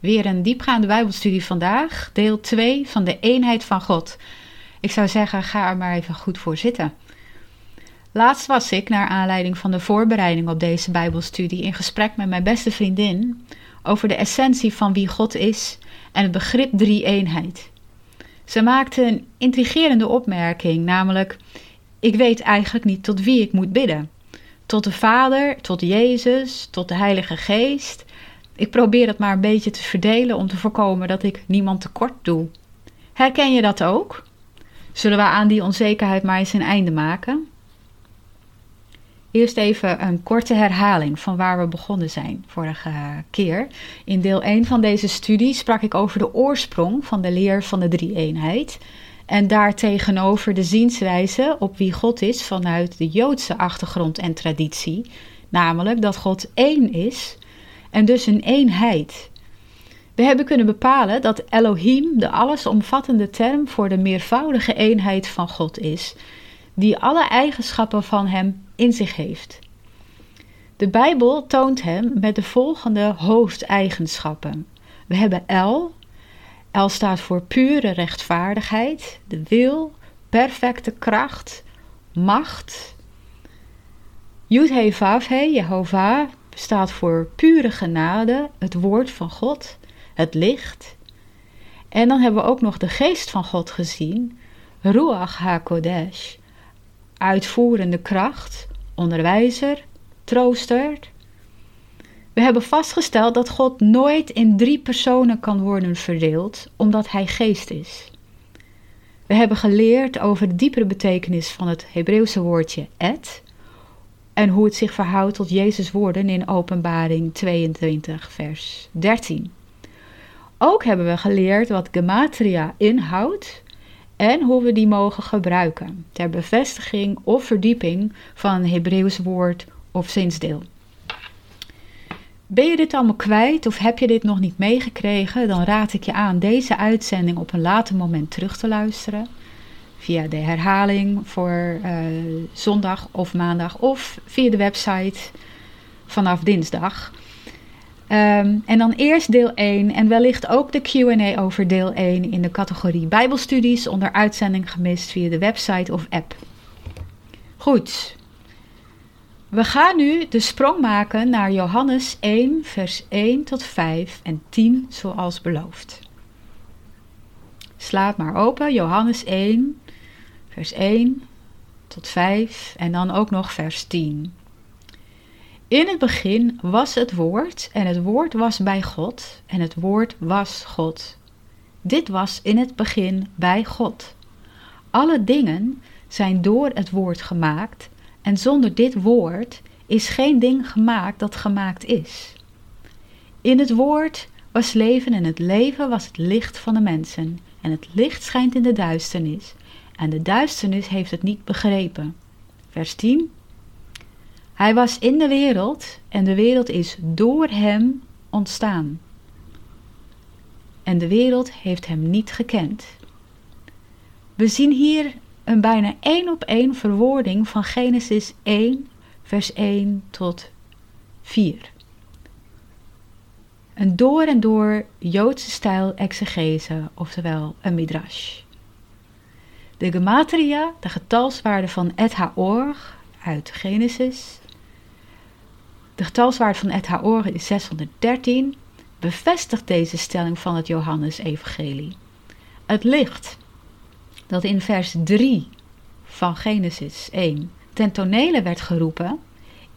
Weer een diepgaande Bijbelstudie vandaag, deel 2 van de eenheid van God. Ik zou zeggen, ga er maar even goed voor zitten. Laatst was ik, naar aanleiding van de voorbereiding op deze Bijbelstudie, in gesprek met mijn beste vriendin over de essentie van wie God is en het begrip drie-eenheid. Ze maakte een intrigerende opmerking, namelijk: Ik weet eigenlijk niet tot wie ik moet bidden. Tot de Vader, tot Jezus, tot de Heilige Geest. Ik probeer het maar een beetje te verdelen om te voorkomen dat ik niemand tekort doe. Herken je dat ook? Zullen we aan die onzekerheid maar eens een einde maken? Eerst even een korte herhaling van waar we begonnen zijn vorige keer. In deel 1 van deze studie sprak ik over de oorsprong van de leer van de drie-eenheid. En daartegenover de zienswijze op wie God is vanuit de Joodse achtergrond en traditie. Namelijk dat God één is en dus een eenheid. We hebben kunnen bepalen dat Elohim de allesomvattende term voor de meervoudige eenheid van God is, die alle eigenschappen van Hem in zich heeft. De Bijbel toont Hem met de volgende hoofdeigenschappen. We hebben El. El staat voor pure rechtvaardigheid, de wil, perfecte kracht, macht. Yud He Vav He, Jehovah, staat voor pure genade, het woord van God, het licht. En dan hebben we ook nog de geest van God gezien, Ruach HaKodesh, uitvoerende kracht, onderwijzer, trooster. We hebben vastgesteld dat God nooit in drie personen kan worden verdeeld, omdat Hij geest is. We hebben geleerd over de diepere betekenis van het Hebreeuwse woordje et, en hoe het zich verhoudt tot Jezus' woorden in Openbaring 22, vers 13. Ook hebben we geleerd wat gematria inhoudt en hoe we die mogen gebruiken ter bevestiging of verdieping van een Hebreeuws woord of zinsdeel. Ben je dit allemaal kwijt of heb je dit nog niet meegekregen, dan raad ik je aan deze uitzending op een later moment terug te luisteren via de herhaling voor uh, zondag of maandag of via de website vanaf dinsdag. Um, en dan eerst deel 1 en wellicht ook de QA over deel 1 in de categorie Bijbelstudies onder uitzending gemist via de website of app. Goed. We gaan nu de sprong maken naar Johannes 1, vers 1 tot 5 en 10, zoals beloofd. Slaat maar open, Johannes 1, vers 1 tot 5 en dan ook nog vers 10. In het begin was het woord en het woord was bij God en het woord was God. Dit was in het begin bij God. Alle dingen zijn door het woord gemaakt en zonder dit woord is geen ding gemaakt dat gemaakt is. In het woord was leven en het leven was het licht van de mensen en het licht schijnt in de duisternis en de duisternis heeft het niet begrepen. Vers 10. Hij was in de wereld en de wereld is door hem ontstaan. En de wereld heeft hem niet gekend. We zien hier een bijna één op één verwoording van Genesis 1, vers 1 tot 4. Een door en door Joodse stijl exegese, oftewel een midrash. De gematria, de getalswaarde van et haor uit Genesis. De getalswaarde van et haor is 613. Bevestigt deze stelling van het Johannes-evangelie. Het licht dat in vers 3 van Genesis 1 ten tonele werd geroepen,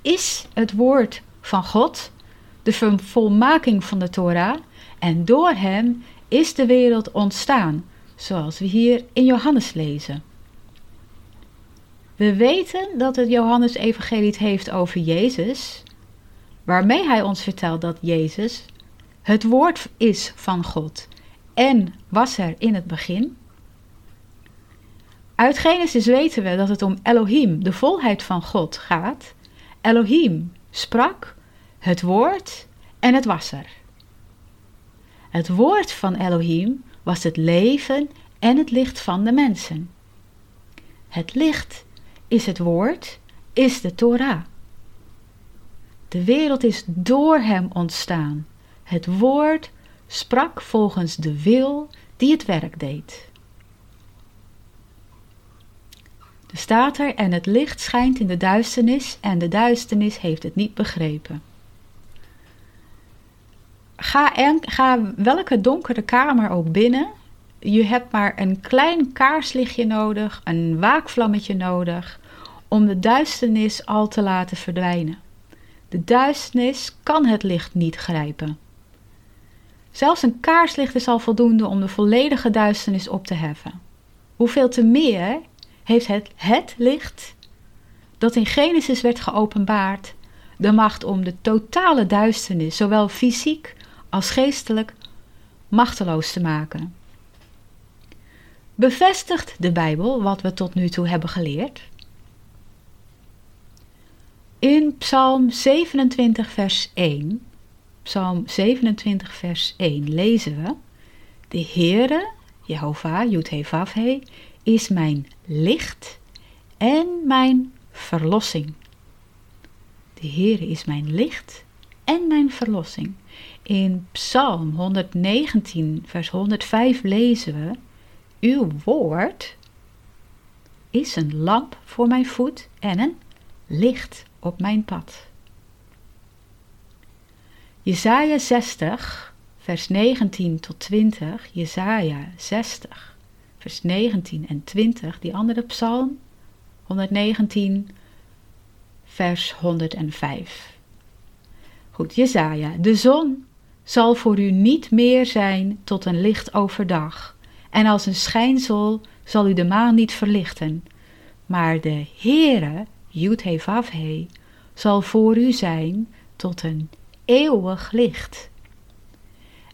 is het woord van God, de volmaking van de Torah, en door hem is de wereld ontstaan, zoals we hier in Johannes lezen. We weten dat het Johannes-evangelie het heeft over Jezus, waarmee hij ons vertelt dat Jezus het woord is van God en was er in het begin. Uit Genesis weten we dat het om Elohim, de volheid van God, gaat. Elohim sprak, het woord en het was er. Het woord van Elohim was het leven en het licht van de mensen. Het licht is het woord, is de Torah. De wereld is door hem ontstaan. Het woord sprak volgens de wil die het werk deed. Er staat er en het licht schijnt in de duisternis en de duisternis heeft het niet begrepen. Ga, en, ga welke donkere kamer ook binnen. Je hebt maar een klein kaarslichtje nodig, een waakvlammetje nodig, om de duisternis al te laten verdwijnen. De duisternis kan het licht niet grijpen. Zelfs een kaarslicht is al voldoende om de volledige duisternis op te heffen. Hoeveel te meer heeft het, het licht dat in Genesis werd geopenbaard de macht om de totale duisternis, zowel fysiek als geestelijk, machteloos te maken. Bevestigt de Bijbel wat we tot nu toe hebben geleerd? In Psalm 27, vers 1, Psalm 27, vers 1 lezen we: De Heere, Jehovah, Yud-He, is mijn licht en mijn verlossing. De Heere is mijn licht en mijn verlossing. In Psalm 119, vers 105 lezen we: Uw woord is een lamp voor mijn voet en een licht op mijn pad. Jesaja 60, vers 19 tot 20, Jesaja 60, vers 19 en 20, die andere psalm, 119, vers 105. Goed, Jesaja, de zon zal voor u niet meer zijn tot een licht overdag, en als een schijnsel zal u de maan niet verlichten, maar de Heere, Yud-He zal voor u zijn tot een eeuwig licht.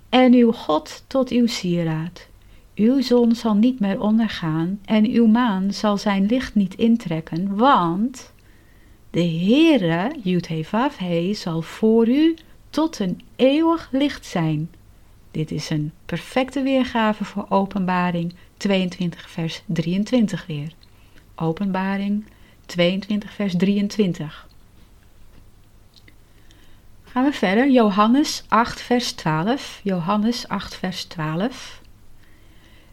En uw God tot uw sieraad. Uw zon zal niet meer ondergaan en uw maan zal zijn licht niet intrekken, want de Heere, Yud-He zal voor u tot een eeuwig licht zijn. Dit is een perfecte weergave voor Openbaring 22 vers 23 weer. Openbaring 22 vers 23. Gaan we verder. Johannes 8 vers 12. Johannes 8 vers 12.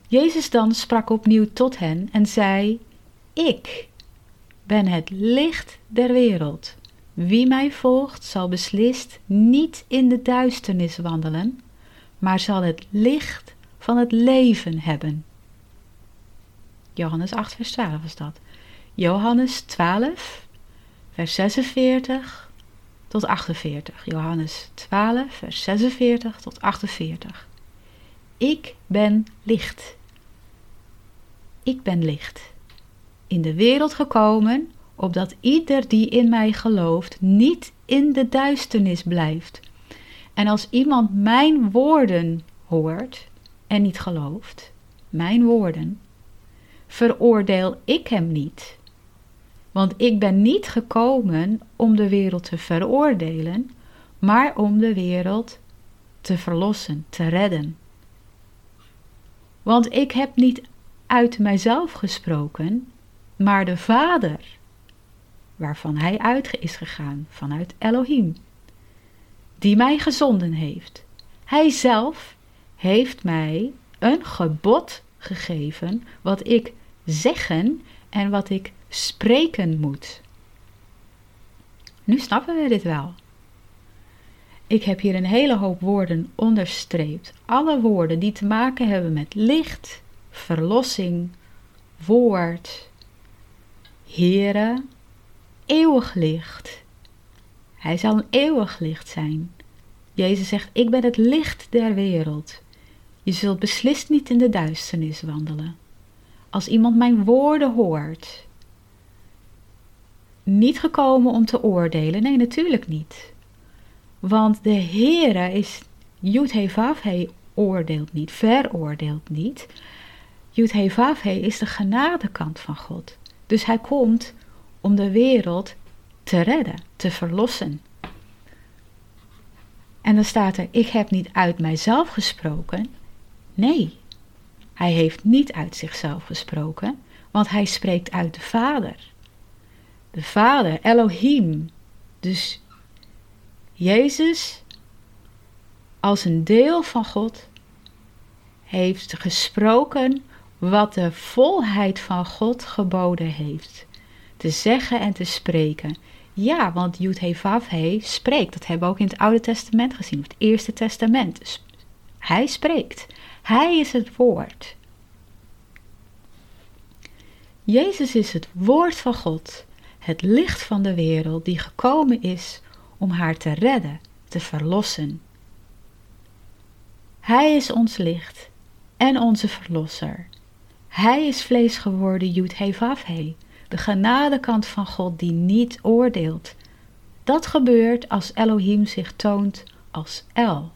Jezus dan sprak opnieuw tot hen en zei: Ik ben het licht der wereld. Wie mij volgt, zal beslist niet in de duisternis wandelen, maar zal het licht van het leven hebben. Johannes 8, vers 12 is dat. Johannes 12, vers 46 tot 48. Johannes 12, vers 46 tot 48. Ik ben licht. Ik ben licht. In de wereld gekomen opdat ieder die in mij gelooft niet in de duisternis blijft. En als iemand mijn woorden hoort en niet gelooft, mijn woorden, veroordeel ik hem niet. Want ik ben niet gekomen om de wereld te veroordelen, maar om de wereld te verlossen, te redden. Want ik heb niet uit mijzelf gesproken, maar de Vader waarvan hij uit is gegaan vanuit Elohim, die mij gezonden heeft. Hij zelf heeft mij een gebod gegeven wat ik zeggen en wat ik spreken moet. Nu snappen we dit wel. Ik heb hier een hele hoop woorden onderstreept. Alle woorden die te maken hebben met licht, verlossing, woord, heren, eeuwig licht. Hij zal een eeuwig licht zijn. Jezus zegt: Ik ben het licht der wereld. Je zult beslist niet in de duisternis wandelen. Als iemand mijn woorden hoort, niet gekomen om te oordelen, nee, natuurlijk niet. Want de Heere is Yud-He oordeelt niet, veroordeelt niet. Yud-He is de genadekant van God. Dus hij komt om de wereld te redden, te verlossen. En dan staat er, ik heb niet uit mijzelf gesproken. Nee, hij heeft niet uit zichzelf gesproken, want hij spreekt uit de Vader. De Vader, Elohim. Dus Jezus, als een deel van God, heeft gesproken wat de volheid van God geboden heeft. Te zeggen en te spreken. Ja, want Yud He Vav He spreekt. Dat hebben we ook in het Oude Testament gezien, of het Eerste Testament. Hij spreekt. Hij is het woord. Jezus is het woord van God, het licht van de wereld die gekomen is om haar te redden, te verlossen. Hij is ons licht en onze verlosser. Hij is vlees geworden, Jud He Vav He, de genadekant van God die niet oordeelt. Dat gebeurt als Elohim zich toont als El.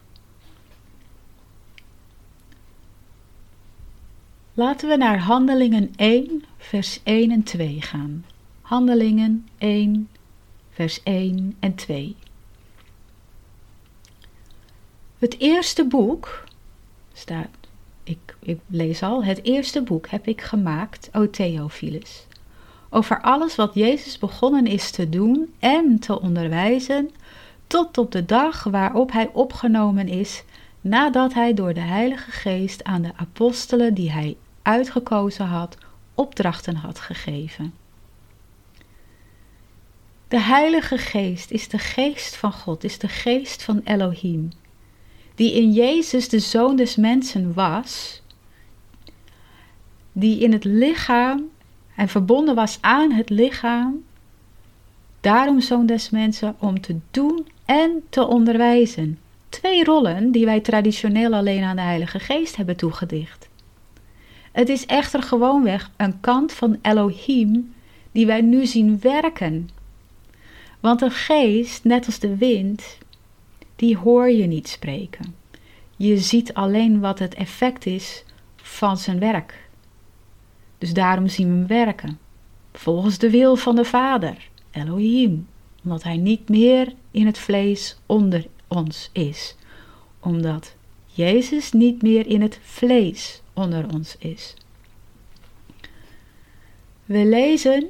Laten we naar Handelingen 1, vers 1 en 2 gaan. Handelingen 1, vers 1 en 2. Het eerste boek staat, ik, ik lees al, het eerste boek heb ik gemaakt, O Theophilus, over alles wat Jezus begonnen is te doen en te onderwijzen, tot op de dag waarop hij opgenomen is, nadat hij door de Heilige Geest aan de apostelen die hij uitgekozen had, opdrachten had gegeven. De Heilige Geest is de geest van God, is de geest van Elohim, die in Jezus de Zoon des Mensen was, die in het lichaam en verbonden was aan het lichaam, daarom Zoon des Mensen, om te doen en te onderwijzen. Twee rollen die wij traditioneel alleen aan de Heilige Geest hebben toegedicht. Het is echter gewoonweg een kant van Elohim die wij nu zien werken. Want een geest, net als de wind, die hoor je niet spreken. Je ziet alleen wat het effect is van zijn werk. Dus daarom zien we hem werken. Volgens de wil van de Vader, Elohim. Omdat hij niet meer in het vlees onder ons is. Omdat Jezus niet meer in het vlees onder ons is. We lezen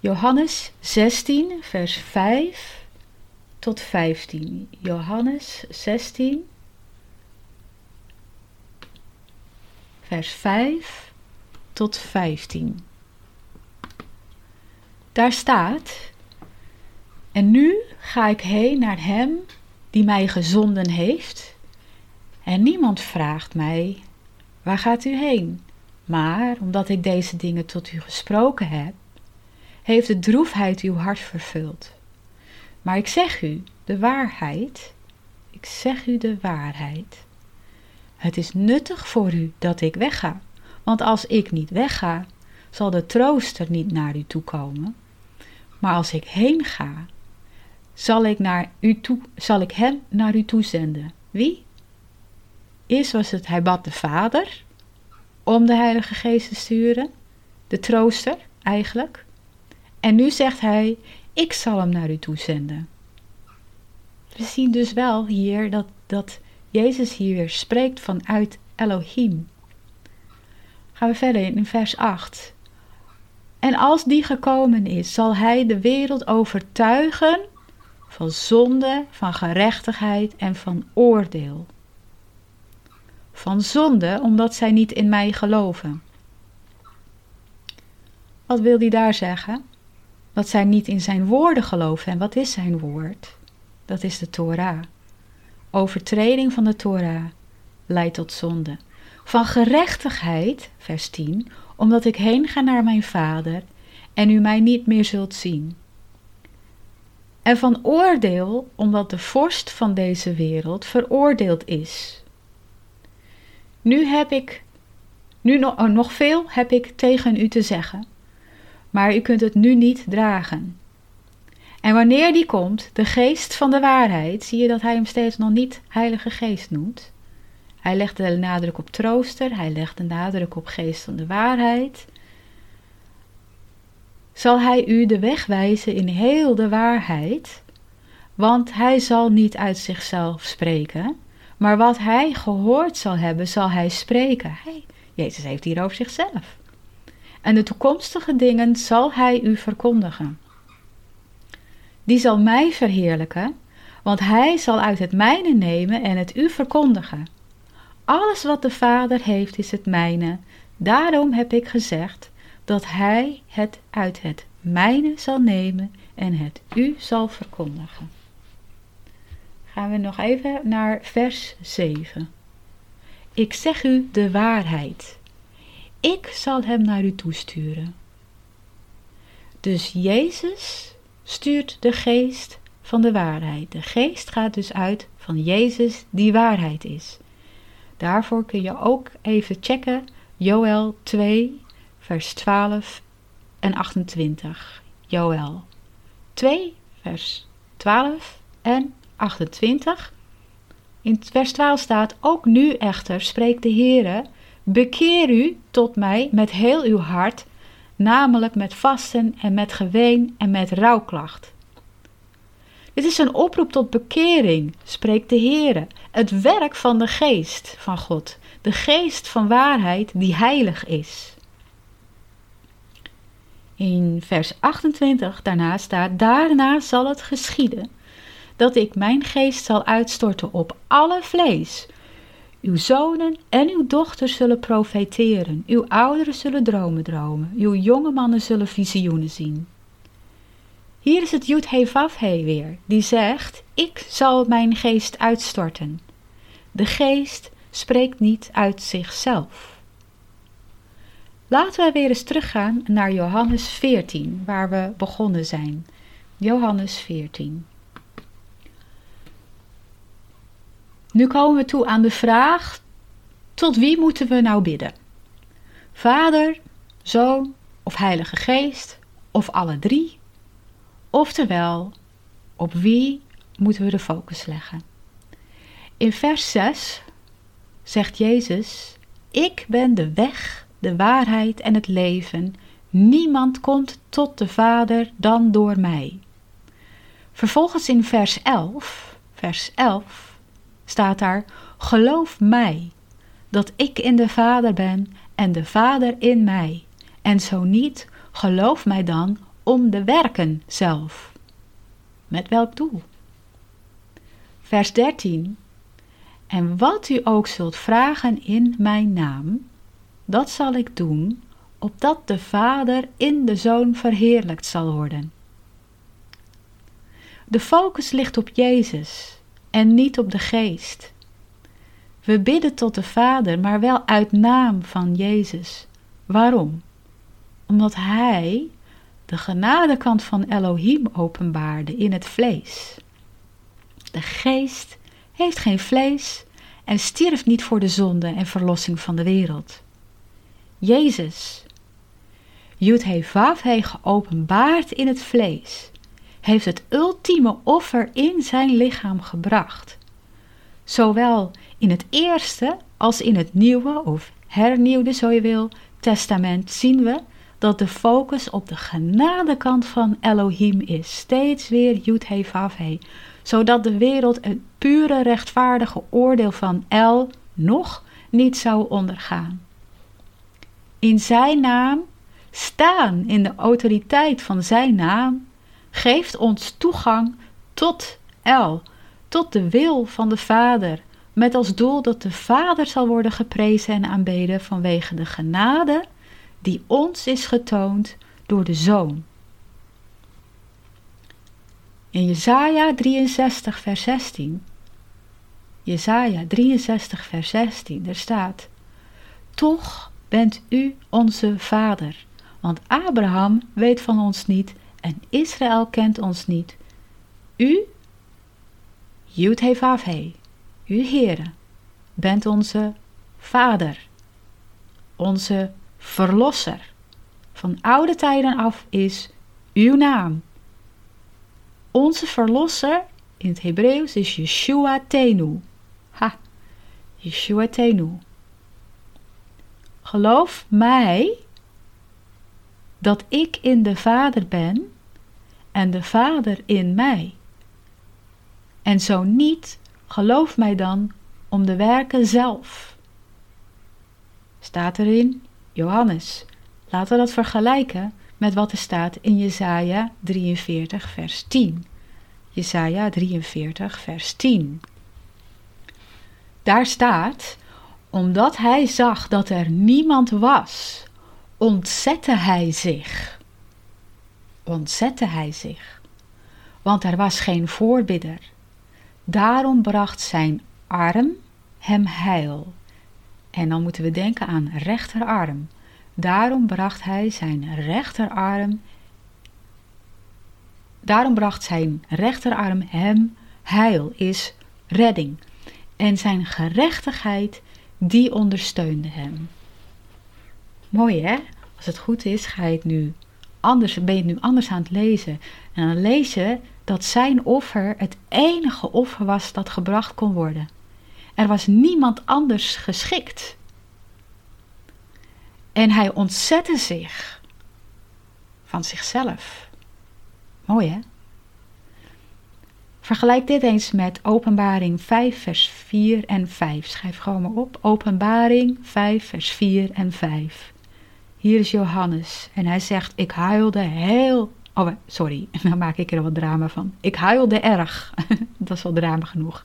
Johannes 16, vers 5 tot 15. Johannes 16, vers 5 tot 15. Daar staat: En nu ga ik heen naar Hem die mij gezonden heeft, en niemand vraagt mij Waar gaat u heen? Maar omdat ik deze dingen tot u gesproken heb, heeft de droefheid uw hart vervuld. Maar ik zeg u de waarheid, ik zeg u de waarheid. Het is nuttig voor u dat ik wegga, want als ik niet wegga, zal de trooster niet naar u toe komen. Maar als ik heen ga, zal ik, naar u toe, zal ik hem naar u toe zenden. Wie? Eerst was het, hij bad de Vader om de Heilige Geest te sturen, de trooster eigenlijk. En nu zegt hij, ik zal hem naar u toe zenden. We zien dus wel hier dat, dat Jezus hier weer spreekt vanuit Elohim. Gaan we verder in vers 8. En als die gekomen is, zal hij de wereld overtuigen van zonde, van gerechtigheid en van oordeel van zonde, omdat zij niet in mij geloven. Wat wil hij daar zeggen? Dat zij niet in zijn woorden geloven. En wat is zijn woord? Dat is de Torah. Overtreding van de Torah leidt tot zonde. Van gerechtigheid, vers 10, omdat ik heen ga naar mijn vader en u mij niet meer zult zien. En van oordeel, omdat de vorst van deze wereld veroordeeld is. Nu heb ik, nu nog, oh, nog veel heb ik tegen u te zeggen, maar u kunt het nu niet dragen. En wanneer die komt, de geest van de waarheid, zie je dat hij hem steeds nog niet Heilige Geest noemt. Hij legt de nadruk op trooster, hij legt de nadruk op geest van de waarheid. Zal hij u de weg wijzen in heel de waarheid? Want hij zal niet uit zichzelf spreken, maar wat hij gehoord zal hebben, zal hij spreken. Jezus heeft hier over zichzelf. En de toekomstige dingen zal hij u verkondigen. Die zal mij verheerlijken, want hij zal uit het mijne nemen en het u verkondigen. Alles wat de Vader heeft is het mijne. Daarom heb ik gezegd dat hij het uit het mijne zal nemen en het u zal verkondigen. Gaan we nog even naar vers 7. Ik zeg u de waarheid. Ik zal hem naar u toesturen. Dus Jezus stuurt de geest van de waarheid. De geest gaat dus uit van Jezus die waarheid is. Daarvoor kun je ook even checken Joel 2, vers 12 en 28. Joel 2, vers 12 en 28. In vers 12 staat: Ook nu echter spreekt de Heere: Bekeer u tot mij met heel uw hart, namelijk met vasten en met geween en met rouwklacht. Dit is een oproep tot bekering, spreekt de Heere. Het werk van de geest van God, de geest van waarheid die heilig is. In vers 28 daarna staat: Daarna zal het geschieden dat ik mijn geest zal uitstorten op alle vlees. Uw zonen en uw dochters zullen profeteren, uw ouderen zullen dromen dromen, uw jonge mannen zullen visioenen zien. Hier is het Yud He Vav He weer, die zegt, ik zal mijn geest uitstorten. De geest spreekt niet uit zichzelf. Laten we weer eens teruggaan naar Johannes 14, waar we begonnen zijn. Johannes 14. Nu komen we toe aan de vraag: tot wie moeten we nou bidden? Vader, Zoon of Heilige Geest of alle drie? Oftewel, op wie moeten we de focus leggen? In vers 6 zegt Jezus: Ik ben de weg, de waarheid en het leven. Niemand komt tot de Vader dan door mij. Vervolgens in vers 11, vers 11 staat daar: Geloof mij dat ik in de Vader ben en de Vader in mij. En zo niet, geloof mij dan om de werken zelf. Met welk doel? Vers 13. En wat u ook zult vragen in mijn naam, dat zal ik doen, opdat de Vader in de Zoon verheerlijkt zal worden. De focus ligt op Jezus en niet op de geest. We bidden tot de Vader, maar wel uit naam van Jezus. Waarom? Omdat Hij de genadekant van Elohim openbaarde in het vlees. De geest heeft geen vlees en stierf niet voor de zonde en verlossing van de wereld. Jezus, Jud Vav geopenbaard in het vlees, heeft het ultieme offer in zijn lichaam gebracht. Zowel in het eerste als in het nieuwe of hernieuwde, zo je wil, testament zien we dat de focus op de genadekant van Elohim is. Steeds weer Yud He Vav He. Zodat de wereld het pure rechtvaardige oordeel van El nog niet zou ondergaan. In zijn naam staan in de autoriteit van zijn naam geeft ons toegang tot El, tot de wil van de Vader, met als doel dat de Vader zal worden geprezen en aanbeden vanwege de genade die ons is getoond door de Zoon. In Jesaja 63 vers 16 Jesaja 63 vers 16, er staat Toch bent u onze Vader, want Abraham weet van ons niet en Israël kent ons niet. U, Jud He u Heere, bent onze Vader, onze Verlosser. Van oude tijden af is uw naam. Onze Verlosser in het Hebreeuws is Yeshua Tenu. Ha, Yeshua Tenu. Geloof mij dat ik in de Vader ben en de Vader in mij. En zo niet, geloof mij dan om de werken zelf. Staat erin Johannes. Laten we dat vergelijken met wat er staat in Jesaja 43 vers 10. Jesaja 43 vers 10. Daar staat, omdat hij zag dat er niemand was, ontzette hij zich. Ontzette hij zich, want er was geen voorbidder. Daarom bracht zijn arm hem heil. En dan moeten we denken aan rechterarm. Daarom bracht hij zijn rechterarm. Daarom bracht zijn rechterarm hem heil, is redding. En zijn gerechtigheid, die ondersteunde hem. Mooi hè? Als het goed is, ga je het nu anders, ben je het nu anders aan het lezen. En dan lees je dat zijn offer het enige offer was dat gebracht kon worden. Er was niemand anders geschikt. En hij ontzette zich van zichzelf. Mooi hè? Vergelijk dit eens met Openbaring 5, vers 4 en 5. Schrijf gewoon maar op. Openbaring 5, vers 4 en 5. Hier is Johannes en hij zegt: Ik huilde heel. Oh, sorry, dan maak ik er wat drama van. Ik huilde erg. Dat is wel drama genoeg.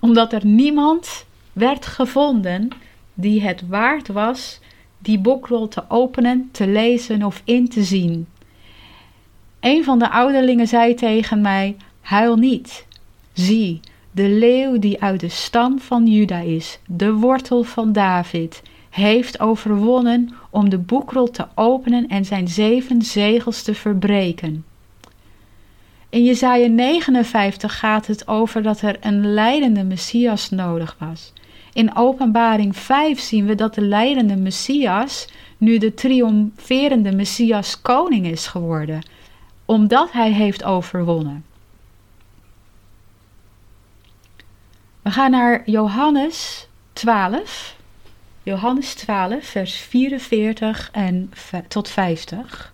Omdat er niemand werd gevonden die het waard was die boekrol te openen, te lezen of in te zien. Een van de ouderlingen zei tegen mij: Huil niet. Zie, de leeuw die uit de stam van Juda is, de wortel van David, heeft overwonnen om de boekrol te openen en zijn zeven zegels te verbreken. In Jesaja 59 gaat het over dat er een leidende Messias nodig was. In Openbaring 5 zien we dat de leidende Messias nu de triomferende Messias koning is geworden, omdat hij heeft overwonnen. We gaan naar Johannes 12. Johannes 12, vers 44 en tot 50.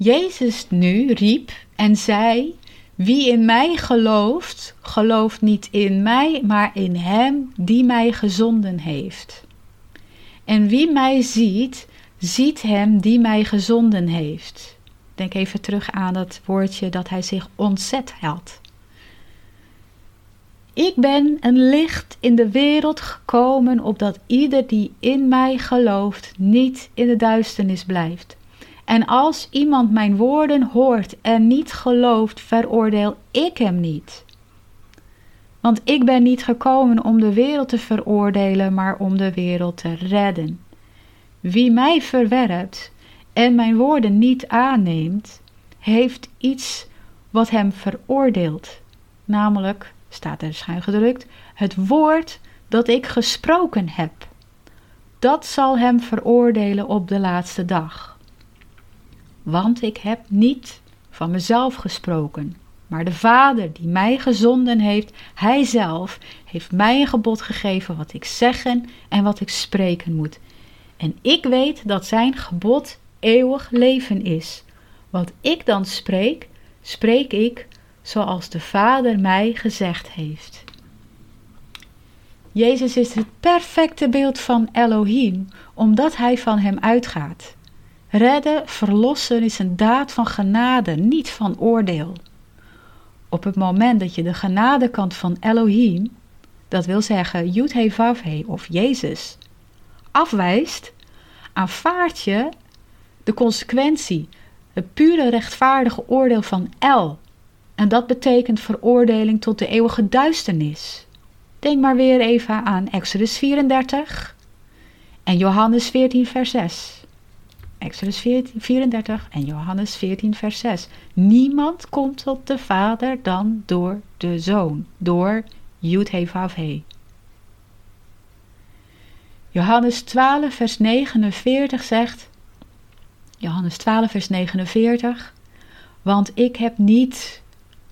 Jezus nu riep en zei: Wie in mij gelooft, gelooft niet in mij, maar in hem die mij gezonden heeft. En wie mij ziet, ziet hem die mij gezonden heeft. Denk even terug aan dat woordje dat hij zich ontzet had. Ik ben een licht in de wereld gekomen, opdat ieder die in mij gelooft niet in de duisternis blijft. En als iemand mijn woorden hoort en niet gelooft, veroordeel ik hem niet. Want ik ben niet gekomen om de wereld te veroordelen, maar om de wereld te redden. Wie mij verwerpt en mijn woorden niet aanneemt, heeft iets wat hem veroordeelt, namelijk staat er schuin gedrukt, het woord dat ik gesproken heb. Dat zal hem veroordelen op de laatste dag. Want ik heb niet van mezelf gesproken, maar de Vader die mij gezonden heeft, hij zelf heeft mij een gebod gegeven wat ik zeggen en wat ik spreken moet. En ik weet dat zijn gebod eeuwig leven is. Wat ik dan spreek, spreek ik zoals de Vader mij gezegd heeft. Jezus is het perfecte beeld van Elohim, omdat hij van hem uitgaat. Redden, verlossen is een daad van genade, niet van oordeel. Op het moment dat je de genadekant van Elohim, dat wil zeggen Yud He of Jezus, afwijst, aanvaard je de consequentie, het pure rechtvaardige oordeel van El, en dat betekent veroordeling tot de eeuwige duisternis. Denk maar weer even aan Exodus 34 en Johannes 14, vers 6. Exodus 14, 34 en Johannes 14, vers 6. Niemand komt tot de Vader dan door de Zoon, door Yud He Johannes 12, vers 49 zegt, Johannes 12, vers 49, want ik heb niet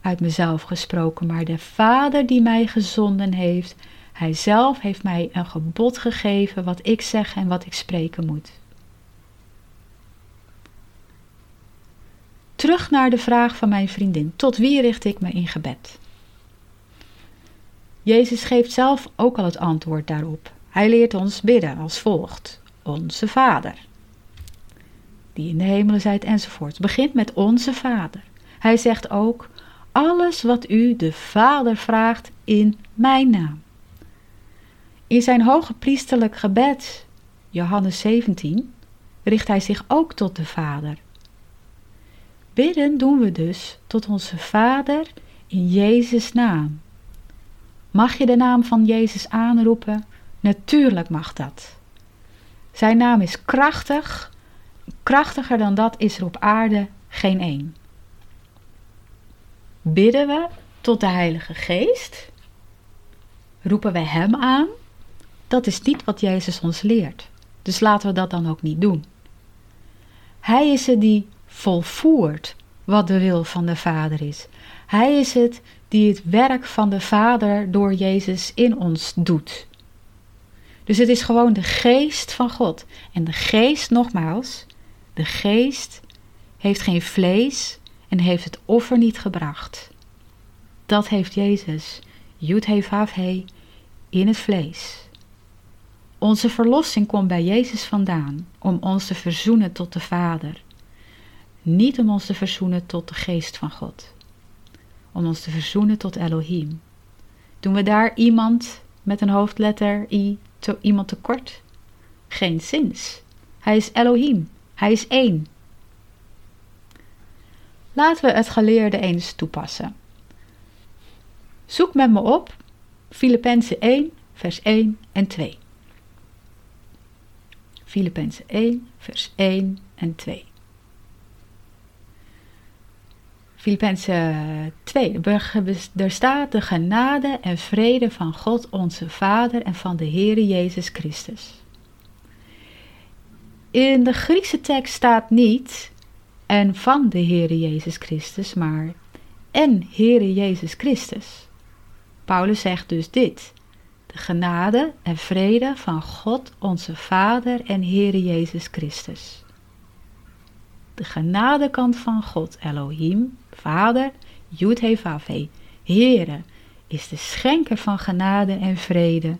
uit mezelf gesproken, maar de Vader die mij gezonden heeft, Hij zelf heeft mij een gebod gegeven wat ik zeg en wat ik spreken moet. Terug naar de vraag van mijn vriendin: tot wie richt ik me in gebed? Jezus geeft zelf ook al het antwoord daarop. Hij leert ons bidden als volgt: Onze Vader, die in de hemelen zijt enzovoort. Begint met Onze Vader. Hij zegt ook: Alles wat u de Vader vraagt in mijn naam. In zijn hoge priesterlijk gebed, Johannes 17, richt hij zich ook tot de Vader. Bidden doen we dus tot onze Vader in Jezus' naam. Mag je de naam van Jezus aanroepen? Natuurlijk mag dat. Zijn naam is krachtig, krachtiger dan dat is er op aarde geen één. Bidden we tot de Heilige Geest? Roepen wij Hem aan? Dat is niet wat Jezus ons leert. Dus laten we dat dan ook niet doen. Hij is het die volvoert wat de wil van de Vader is. Hij is het die het werk van de Vader door Jezus in ons doet. Dus het is gewoon de geest van God. En de geest, nogmaals, de geest heeft geen vlees en heeft het offer niet gebracht. Dat heeft Jezus, Jud He in het vlees. Onze verlossing komt bij Jezus vandaan om ons te verzoenen tot de Vader. Niet om ons te verzoenen tot de geest van God. Om ons te verzoenen tot Elohim. Doen we daar iemand met een hoofdletter I, to, iemand tekort? Geen zins. Hij is Elohim. Hij is één. Laten we het geleerde eens toepassen. Zoek met me op Filippenzen 1, vers 1 en 2. Filippenzen 1, vers 1 en 2. Filippenzen 2. Er staat de genade en vrede van God onze Vader en van de Heere Jezus Christus. In de Griekse tekst staat niet en van de Heere Jezus Christus, maar en Heere Jezus Christus. Paulus zegt dus dit: de genade en vrede van God onze Vader en Heere Jezus Christus. De genadekant van God, Elohim, Vader, Yud He Vav Heere, is de schenker van genade en vrede.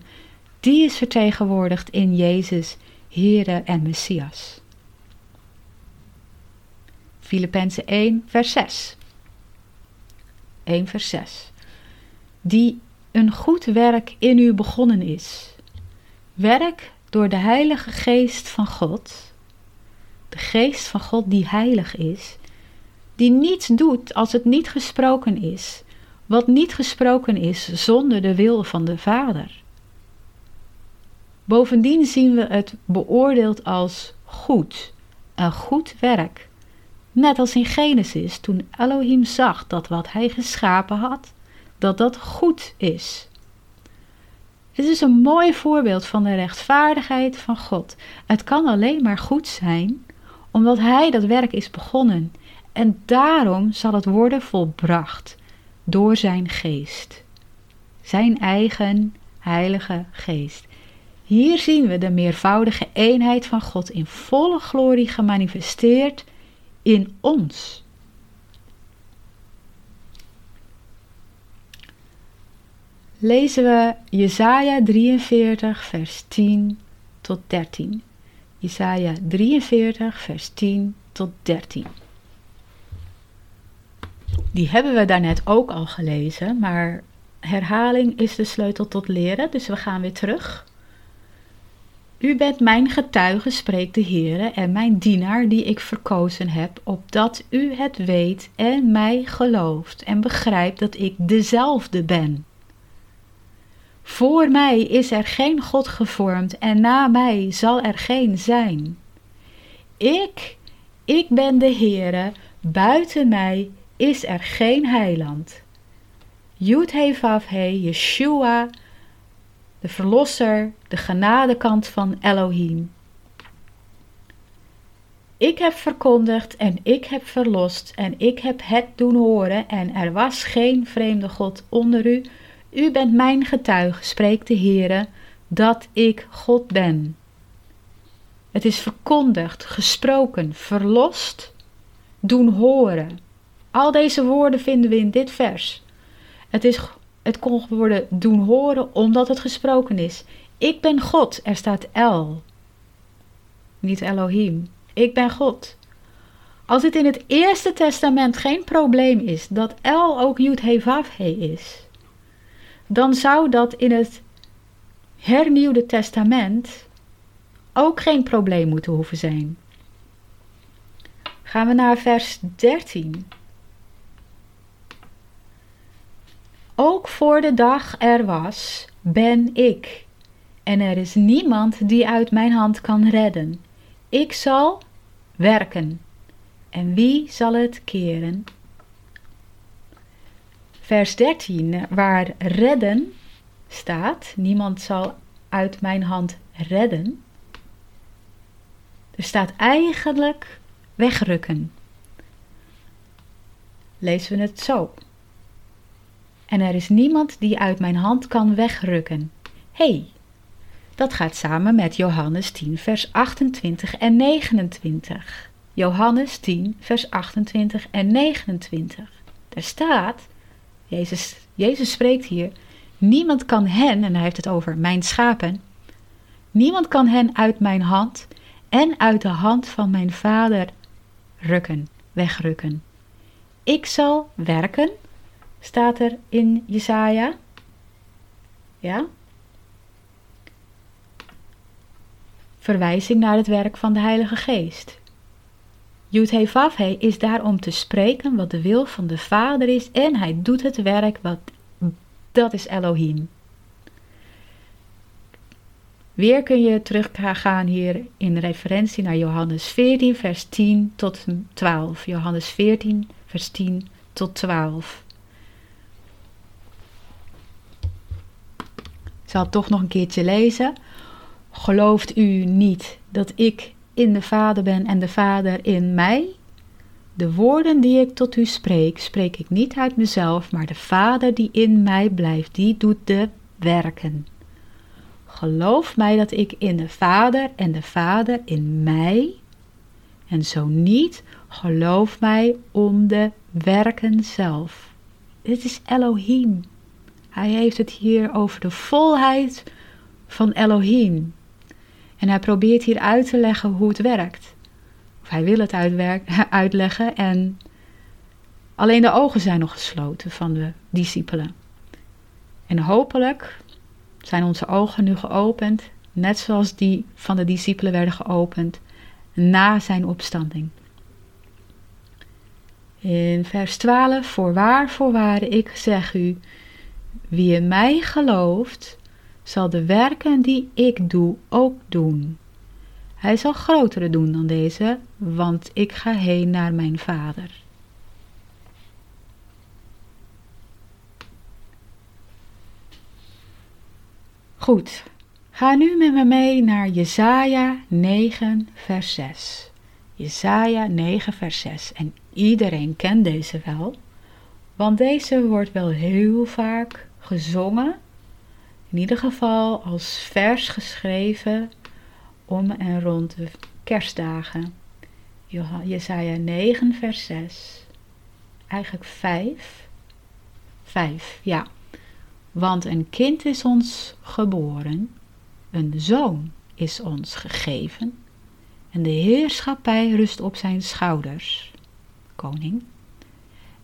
Die is vertegenwoordigd in Jezus, Heere en Messias. Filippenzen 1, vers 6. 1 vers 6. Die een goed werk in u begonnen is. Werk door de Heilige Geest van God. Geest van God die heilig is, die niets doet als het niet gesproken is, wat niet gesproken is zonder de wil van de Vader. Bovendien zien we het beoordeeld als goed, een goed werk. Net als in Genesis, toen Elohim zag dat wat hij geschapen had, dat dat goed is. Het is een mooi voorbeeld van de rechtvaardigheid van God. Het kan alleen maar goed zijn omdat Hij dat werk is begonnen en daarom zal het worden volbracht door Zijn geest. Zijn eigen heilige geest. Hier zien we de meervoudige eenheid van God in volle glorie gemanifesteerd in ons. lezen we Jesaja 43, vers 10 tot 13. Jesaja 43, vers 10 tot 13. Die hebben we daarnet ook al gelezen, maar herhaling is de sleutel tot leren, dus we gaan weer terug. U bent mijn getuige, spreekt de Heer, en mijn dienaar die ik verkozen heb, opdat u het weet en mij gelooft en begrijpt dat ik dezelfde ben. Voor mij is er geen God gevormd en na mij zal er geen zijn. Ik, ik ben de Heere, buiten mij is er geen heiland. Yud He Yeshua, de verlosser, de genadekant van Elohim. Ik heb verkondigd en ik heb verlost en ik heb het doen horen en er was geen vreemde God onder u, U bent mijn getuige, spreekt de Heere, dat ik God ben. Het is verkondigd, gesproken, verlost, doen horen. Al deze woorden vinden we in dit vers. Het, is, het kon worden doen horen omdat het gesproken is. Ik ben God, er staat El. Niet Elohim. Ik ben God. Als het in het Eerste Testament geen probleem is dat El ook Yud He is, dan zou dat in het hernieuwde testament ook geen probleem moeten hoeven zijn. Gaan we naar vers 13. Ook voor de dag er was, ben ik. En er is niemand die uit mijn hand kan redden. Ik zal werken. En wie zal het keren? Vers 13, waar redden staat, niemand zal uit mijn hand redden. Er staat eigenlijk wegrukken. Lezen we het zo. En er is niemand die uit mijn hand kan wegrukken. Hé, hey, dat gaat samen met Johannes 10, vers 28 en 29. Johannes 10, vers 28 en 29. Daar staat, Jezus, Jezus spreekt hier, niemand kan hen, en hij heeft het over mijn schapen, niemand kan hen uit mijn hand en uit de hand van mijn vader rukken, wegrukken. Ik zal werken, staat er in Jesaja. Ja? Verwijzing naar het werk van de Heilige Geest. Yud Vavhe is daar om te spreken wat de wil van de Vader is en hij doet het werk wat dat is Elohim. Weer kun je teruggaan hier in referentie naar Johannes 14, vers 10 tot 12. Johannes 14, vers 10 tot 12. Ik zal het toch nog een keertje lezen. Gelooft u niet dat ik in de Vader ben en de Vader in mij? De woorden die ik tot u spreek, spreek ik niet uit mezelf, maar de Vader die in mij blijft, die doet de werken. Geloof mij dat ik in de Vader en de Vader in mij, en zo niet, geloof mij om de werken zelf. Dit is Elohim. Hij heeft het hier over de volheid van Elohim. En hij probeert hier uit te leggen hoe het werkt. Of hij wil het uitleggen en alleen de ogen zijn nog gesloten van de discipelen. En hopelijk zijn onze ogen nu geopend, net zoals die van de discipelen werden geopend na zijn opstanding. In vers 12: Voorwaar, voorwaar, ik zeg u, wie in mij gelooft, zal de werken die ik doe ook doen. Hij zal grotere doen dan deze, want ik ga heen naar mijn vader. Goed, ga nu met me mee naar Jesaja 9 vers 6. Jesaja 9 vers 6. En iedereen kent deze wel, want deze wordt wel heel vaak gezongen. In ieder geval als vers geschreven om en rond de kerstdagen. Jesaja 9 vers 6. Eigenlijk 5. 5, ja. Want een kind is ons geboren, een zoon is ons gegeven, en de heerschappij rust op zijn schouders, koning.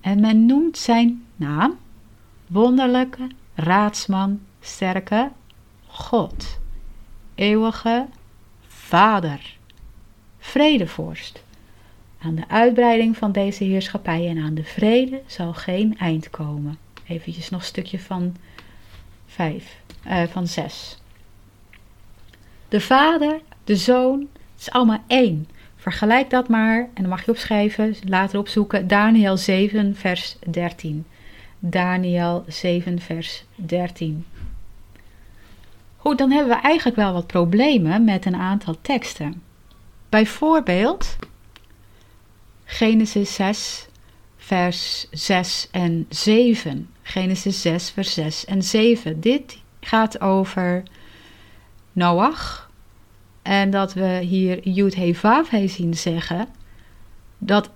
En men noemt zijn naam wonderlijke raadsman, sterke God, eeuwige Vader, vredevorst. Aan de uitbreiding van deze heerschappij en aan de vrede zal geen eind komen. Eventjes nog een stukje van 5, uh, van 6. De vader, de zoon, het is allemaal één. Vergelijk dat maar, en dan mag je opschrijven, later opzoeken, Daniel 7, vers 13. Daniel 7, vers 13. Goed, dan hebben we eigenlijk wel wat problemen met een aantal teksten. Bijvoorbeeld Genesis 6, vers 6 en 7. Genesis 6, vers 6 en 7. Dit gaat over Noach. En dat we hier Yud He Vav He zien zeggen. Dat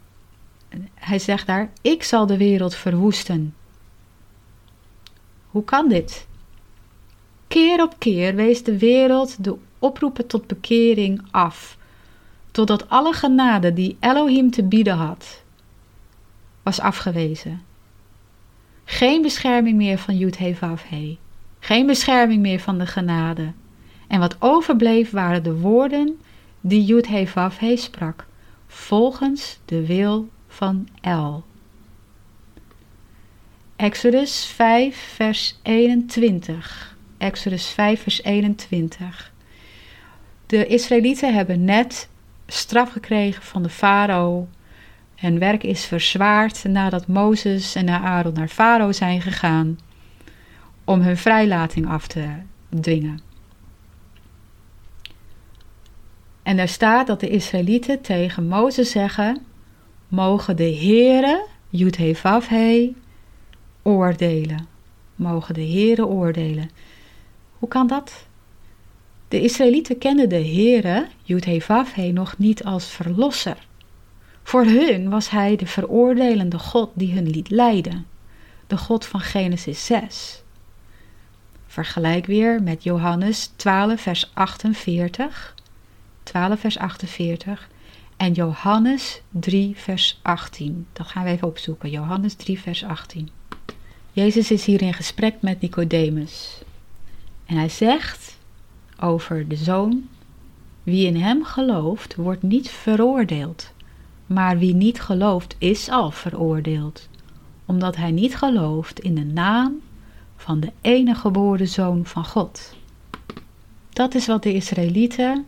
hij zegt daar: Ik zal de wereld verwoesten. Hoe kan dit? Keer op keer wees de wereld de oproepen tot bekering af, totdat alle genade die Elohim te bieden had, was afgewezen. Geen bescherming meer van Yud He. Geen bescherming meer van de genade. En wat overbleef waren de woorden die Yud He sprak, volgens de wil van El. Exodus 5 vers 21. Exodus 5 vers 21. De Israëlieten hebben net straf gekregen van de farao. Hun werk is verzwaard nadat Mozes en Aaron naar farao zijn gegaan om hun vrijlating af te dwingen. En daar staat dat de Israëlieten tegen Mozes zeggen: Mogen de Heere, Yud-He-Vav-He, oordelen. Mogen de Heere oordelen. Hoe kan dat? De Israëlieten kenden de Heere, Yud-He-Vav-He, nog niet als verlosser. Voor hun was hij de veroordelende God die hun liet lijden. De God van Genesis 6. Vergelijk weer met Johannes 12, vers 48. 12, vers 48. En Johannes 3, vers 18. Dat gaan we even opzoeken. Johannes 3, vers 18. Jezus is hier in gesprek met Nicodemus. En hij zegt over de zoon: Wie in hem gelooft, wordt niet veroordeeld. Maar wie niet gelooft, is al veroordeeld, omdat hij niet gelooft in de naam van de enige geboren zoon van God. Dat is wat de Israëlieten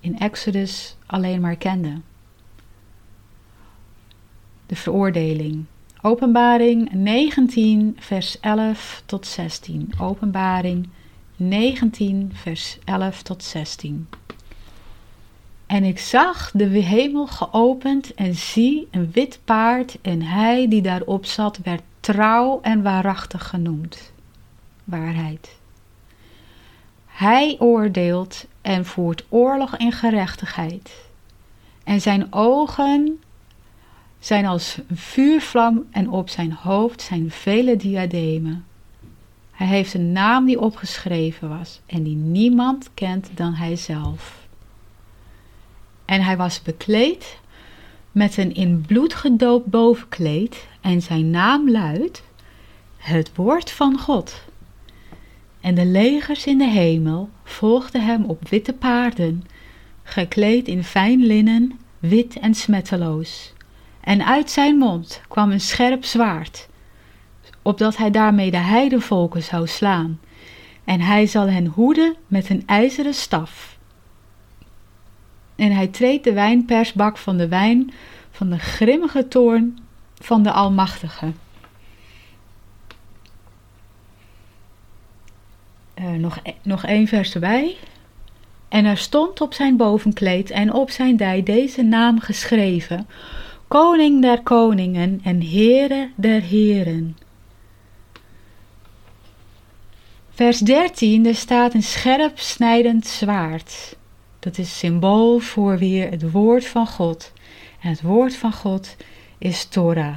in Exodus alleen maar kenden. De veroordeling. Openbaring 19, vers 11 tot 16. Openbaring 19, vers 11 tot 16. En ik zag de hemel geopend en zie een wit paard en hij die daarop zat werd trouw en waarachtig genoemd. Waarheid. Hij oordeelt en voert oorlog en gerechtigheid. En zijn ogen zijn als vuurvlam en op zijn hoofd zijn vele diademen. Hij heeft een naam die opgeschreven was en die niemand kent dan hijzelf. En hij was bekleed met een in bloed gedoopt bovenkleed en zijn naam luidt het woord van God. En de legers in de hemel volgden hem op witte paarden, gekleed in fijn linnen, wit en smetteloos. En uit zijn mond kwam een scherp zwaard, opdat hij daarmee de heidenvolken zou slaan. En hij zal hen hoeden met een ijzeren staf. En hij treedt de wijnpersbak van de wijn van de grimmige toorn van de Almachtige. Uh, nog, e-, nog één vers erbij. En er stond op zijn bovenkleed en op zijn dij deze naam geschreven: Koning der koningen en Heere der heren. Vers 13, er staat een scherp snijdend zwaard. Dat is symbool voor weer het woord van God. En het woord van God is Torah.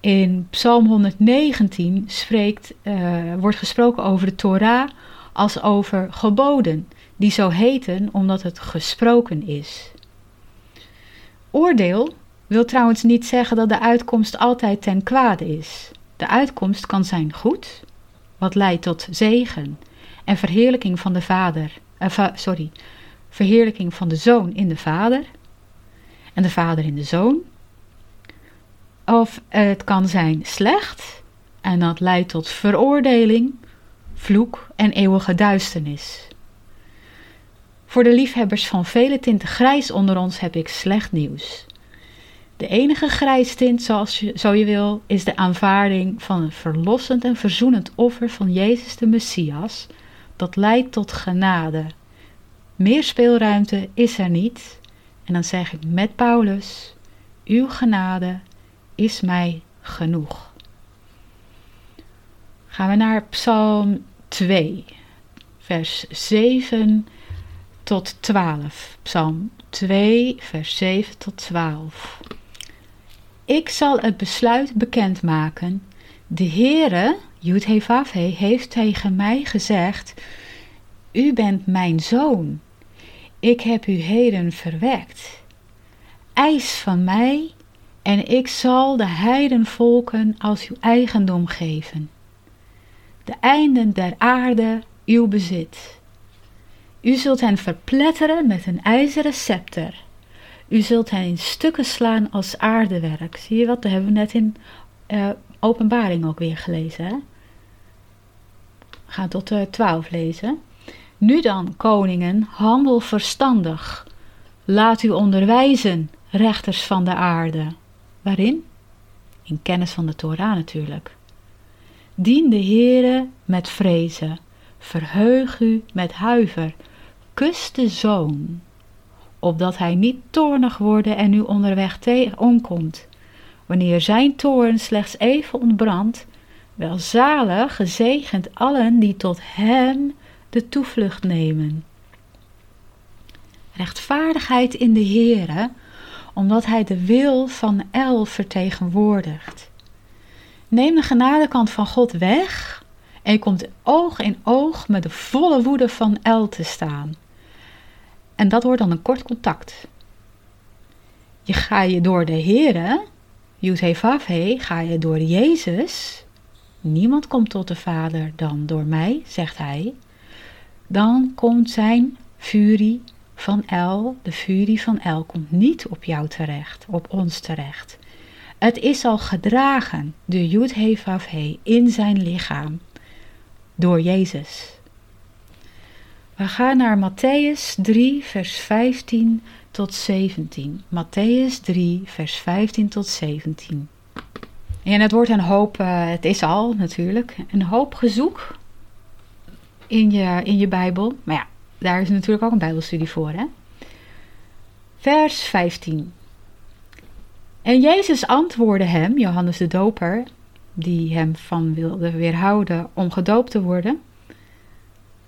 In Psalm 119 spreekt, uh, wordt gesproken over de Torah als over geboden, die zo heten omdat het gesproken is. Oordeel wil trouwens niet zeggen dat de uitkomst altijd ten kwade is. De uitkomst kan zijn goed, wat leidt tot zegen en verheerlijking van de vader, uh, sorry, verheerlijking van de zoon in de vader en de vader in de zoon of het kan zijn slecht en dat leidt tot veroordeling, vloek en eeuwige duisternis. Voor de liefhebbers van vele tinten grijs onder ons heb ik slecht nieuws. De enige grijstint, zoals je, zo je wil, is de aanvaarding van een verlossend en verzoenend offer van Jezus de Messias, dat leidt tot genade. Meer speelruimte is er niet, en dan zeg ik met Paulus: Uw genade is mij genoeg. Gaan we naar Psalm 2, vers 7 tot 12. Psalm 2, vers 7 tot 12. Ik zal het besluit bekendmaken. De Heere, Yudhevavhe, heeft tegen mij gezegd: U bent mijn zoon. Ik heb u heden verwekt. Eis van mij, en ik zal de heidenvolken als uw eigendom geven. De einden der aarde uw bezit. U zult hen verpletteren met een ijzeren scepter. U zult hen in stukken slaan als aardewerk. Zie je wat? Dat hebben we net in uh, openbaring ook weer gelezen. Hè? Ga tot uh, 12 lezen. Nu dan, koningen, handel verstandig. Laat u onderwijzen, rechters van de aarde. Waarin? In kennis van de Torah natuurlijk. Dien de Heere met vrezen. Verheug u met huiver. Kus de zoon, opdat hij niet toornig worden en u onderweg omkomt. Wanneer zijn toorn slechts even ontbrandt, welzalig, gezegend allen die tot hem de toevlucht nemen. Rechtvaardigheid in de Heere, omdat hij de wil van El vertegenwoordigt. Neem de genadekant van God weg en je komt oog in oog met de volle woede van El te staan. En dat wordt dan een kort contact. Je ga je door de Heere, Yudhevavhe, ga je door Jezus. Niemand komt tot de Vader dan door mij, zegt hij. Dan komt zijn furie van El, de furie van El, komt niet op jou terecht, op ons terecht. Het is al gedragen, de Yud-Hevavhe, in zijn lichaam, door Jezus. We gaan naar Matthäus 3, vers 15 tot 17. Matthäus 3, vers 15 tot 17. En het wordt een hoop, uh, het is al natuurlijk, een hoop gezoek in je, in je Bijbel. Maar ja, daar is natuurlijk ook een Bijbelstudie voor, hè? Vers 15. En Jezus antwoordde hem, Johannes de Doper, die hem van wilde weerhouden om gedoopt te worden.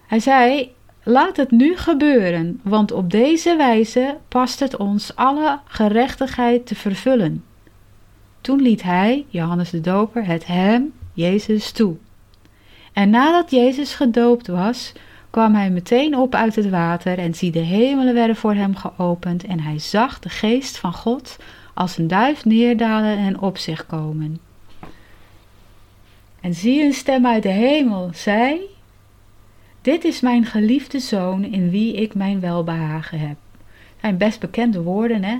Hij zei: Laat het nu gebeuren, want op deze wijze past het ons alle gerechtigheid te vervullen. Toen liet hij, Johannes de Doper, het hem, Jezus, toe. En nadat Jezus gedoopt was, kwam hij meteen op uit het water en zie de hemelen werden voor hem geopend en hij zag de geest van God als een duif neerdalen en op zich komen. En zie een stem uit de hemel, zei, dit is mijn geliefde zoon in wie ik mijn welbehagen heb. Zijn best bekende woorden, hè?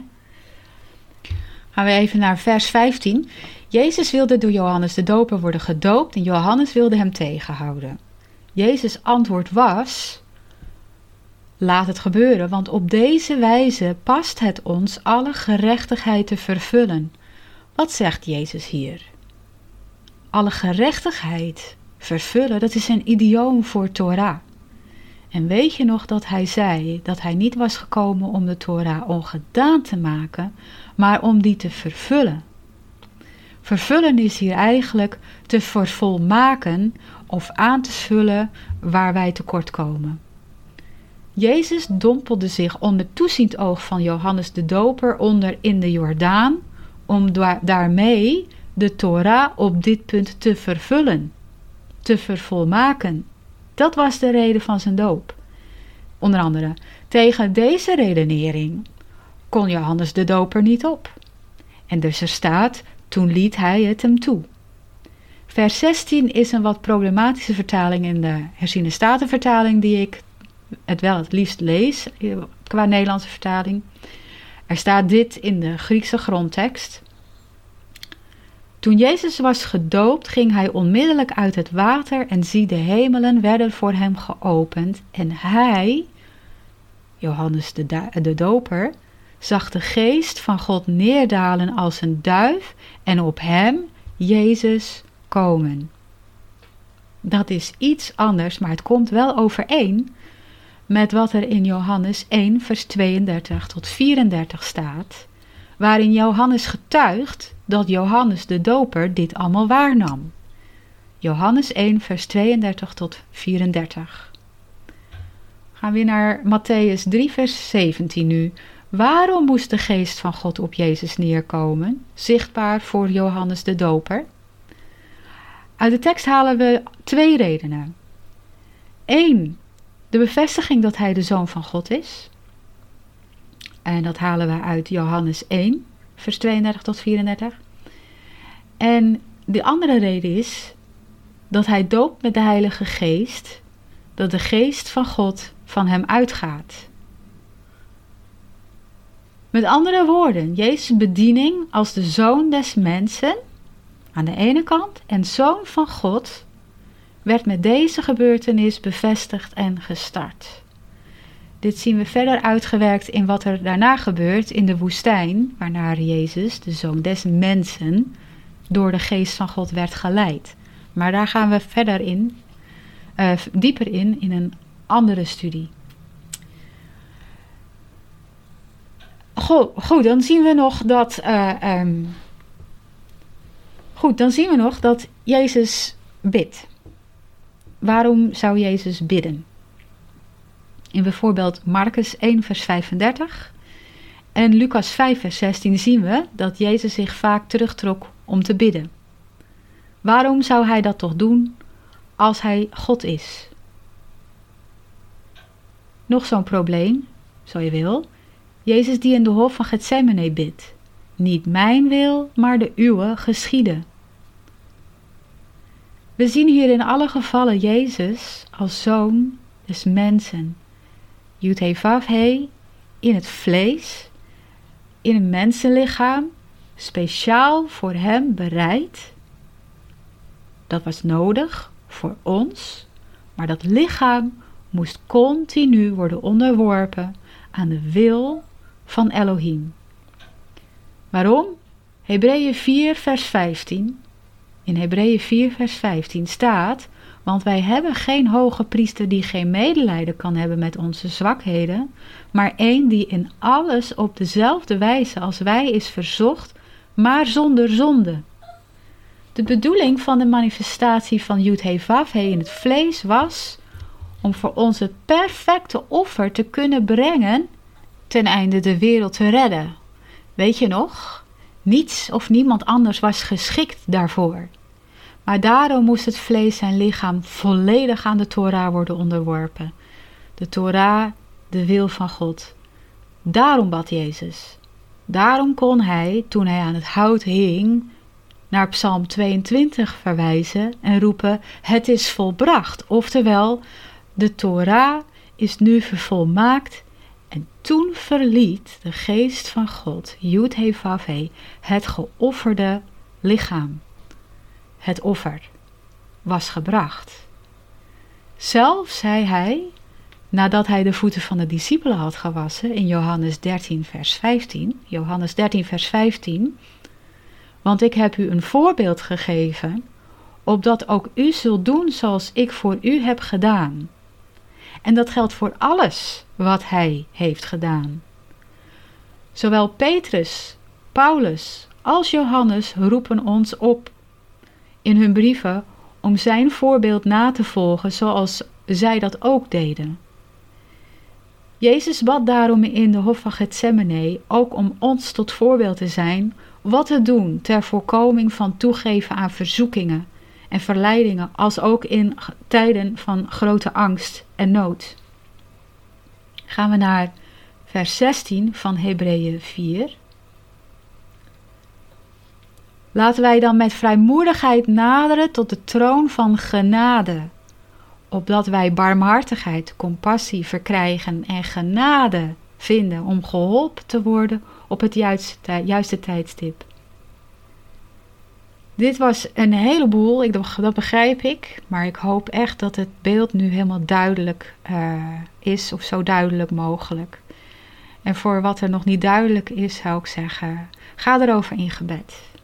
Gaan we even naar vers 15. Jezus wilde door Johannes de Doper worden gedoopt en Johannes wilde hem tegenhouden. Jezus' antwoord was: Laat het gebeuren, want op deze wijze past het ons alle gerechtigheid te vervullen. Wat zegt Jezus hier? Alle gerechtigheid vervullen, dat is een idioom voor Torah. En weet je nog dat hij zei dat hij niet was gekomen om de Torah ongedaan te maken, maar om die te vervullen? Vervullen is hier eigenlijk te vervolmaken of aan te vullen waar wij tekort komen. Jezus dompelde zich onder toeziend oog van Johannes de Doper onder in de Jordaan, om daarmee de Torah op dit punt te vervullen, te vervolmaken. Dat was de reden van zijn doop. Onder andere, tegen deze redenering kon Johannes de Doper niet op. En dus er staat, toen liet hij het hem toe. Vers 16 is een wat problematische vertaling in de herziene statenvertaling die ik het wel het liefst lees qua Nederlandse vertaling. Er staat dit in de Griekse grondtekst. Toen Jezus was gedoopt, ging hij onmiddellijk uit het water en zie de hemelen werden voor hem geopend en hij, Johannes de, de doper, zag de geest van God neerdalen als een duif en op hem, Jezus, komen. Dat is iets anders, maar het komt wel overeen met wat er in Johannes 1, vers 32 tot 34 staat, waarin Johannes getuigt dat Johannes de Doper dit allemaal waarnam. Johannes 1, vers 32 tot 34. Gaan we naar Matthäus 3, vers 17 nu. Waarom moest de geest van God op Jezus neerkomen, zichtbaar voor Johannes de Doper? Uit de tekst halen we twee redenen. Eén, de bevestiging dat hij de zoon van God is. En dat halen we uit Johannes 1, vers 32 tot 34. En de andere reden is dat hij doopt met de Heilige Geest, dat de Geest van God van hem uitgaat. Met andere woorden, Jezus' bediening als de zoon des mensen aan de ene kant en zoon van God werd met deze gebeurtenis bevestigd en gestart. Dit zien we verder uitgewerkt in wat er daarna gebeurt in de woestijn, waarnaar Jezus, de zoon des mensen, door de geest van God werd geleid. Maar daar gaan we verder in, uh, dieper in, in een andere studie. Goed, goed dan zien we nog dat. Uh, um, goed, dan zien we nog dat Jezus bidt. Waarom zou Jezus bidden? In bijvoorbeeld Marcus 1, vers 35 en Lucas 5, vers 16 zien we dat Jezus zich vaak terugtrok om te bidden. Waarom zou hij dat toch doen als hij God is? Nog zo'n probleem, zo je wil. Jezus die in de hof van Gethsemane bidt. Niet mijn wil, maar de uwe geschieden. We zien hier in alle gevallen Jezus als zoon des mensen. He in het vlees, in een mensenlichaam, speciaal voor hem bereid. Dat was nodig voor ons, maar dat lichaam moest continu worden onderworpen aan de wil van Elohim. Waarom? Hebreeën 4, vers 15. In Hebreeën 4, vers 15 staat: Want wij hebben geen hoge priester die geen medelijden kan hebben met onze zwakheden, maar één die in alles op dezelfde wijze als wij is verzocht, maar zonder zonde. De bedoeling van de manifestatie van Yud He Vav He in het vlees was om voor ons het perfecte offer te kunnen brengen ten einde de wereld te redden. Weet je nog? Niets of niemand anders was geschikt daarvoor. Maar daarom moest het vlees en lichaam volledig aan de Torah worden onderworpen. De Torah, de wil van God. Daarom bad Jezus. Daarom kon hij, toen hij aan het hout hing, naar Psalm 22 verwijzen en roepen: Het is volbracht. Oftewel, de Torah is nu vervolmaakt. En toen verliet de geest van God, Vav He, het geofferde lichaam. Het offer was gebracht. Zelf zei hij, nadat hij de voeten van de discipelen had gewassen in Johannes 13, vers 15. Johannes 13, vers 15. Want ik heb u een voorbeeld gegeven, opdat ook u zult doen zoals ik voor u heb gedaan. En dat geldt voor alles wat hij heeft gedaan. Zowel Petrus, Paulus als Johannes roepen ons op in hun brieven om zijn voorbeeld na te volgen zoals zij dat ook deden. Jezus bad daarom in de hof van Gethsemane ook om ons tot voorbeeld te zijn wat te doen ter voorkoming van toegeven aan verzoekingen en verleidingen, als ook in tijden van grote angst en nood. Gaan we naar vers 16 van Hebreeën 4. Laten wij dan met vrijmoedigheid naderen tot de troon van genade, opdat wij barmhartigheid, compassie verkrijgen en genade vinden om geholpen te worden op het juiste, juiste tijdstip. Dit was een heleboel, ik, dat begrijp ik, maar ik hoop echt dat het beeld nu helemaal duidelijk uh, is, of zo duidelijk mogelijk. En voor wat er nog niet duidelijk is, zou ik zeggen: ga erover in gebed.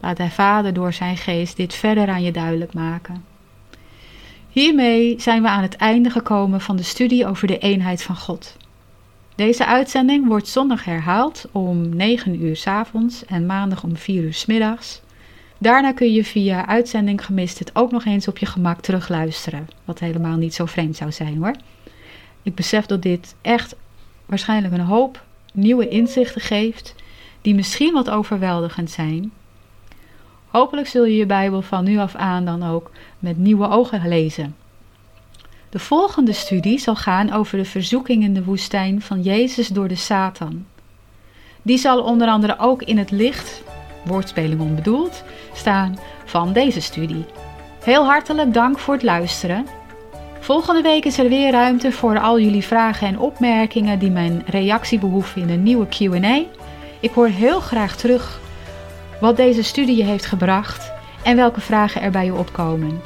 Laat de Vader door zijn geest dit verder aan je duidelijk maken. Hiermee zijn we aan het einde gekomen van de studie over de eenheid van God. Deze uitzending wordt zondag herhaald om 9 uur s avonds en maandag om 4 uur s middags. Daarna kun je via uitzending gemist het ook nog eens op je gemak terugluisteren. Wat helemaal niet zo vreemd zou zijn hoor. Ik besef dat dit echt waarschijnlijk een hoop nieuwe inzichten geeft, die misschien wat overweldigend zijn. Hopelijk zul je je Bijbel van nu af aan dan ook met nieuwe ogen lezen. De volgende studie zal gaan over de verzoeking in de woestijn van Jezus door de Satan. Die zal onder andere ook in het licht, woordspeling onbedoeld, staan van deze studie. Heel hartelijk dank voor het luisteren. Volgende week is er weer ruimte voor al jullie vragen en opmerkingen die mijn reactie behoeven in een nieuwe QA. Ik hoor heel graag terug wat deze studie je heeft gebracht en welke vragen er bij je opkomen.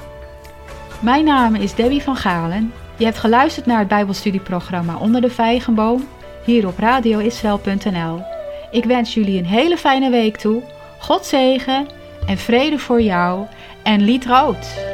Mijn naam is Debbie van Galen. Je hebt geluisterd naar het Bijbelstudieprogramma Onder de Vijgenboom hier op radioisrael.nl. Ik wens jullie een hele fijne week toe. God zegen en vrede voor jou en lied rood.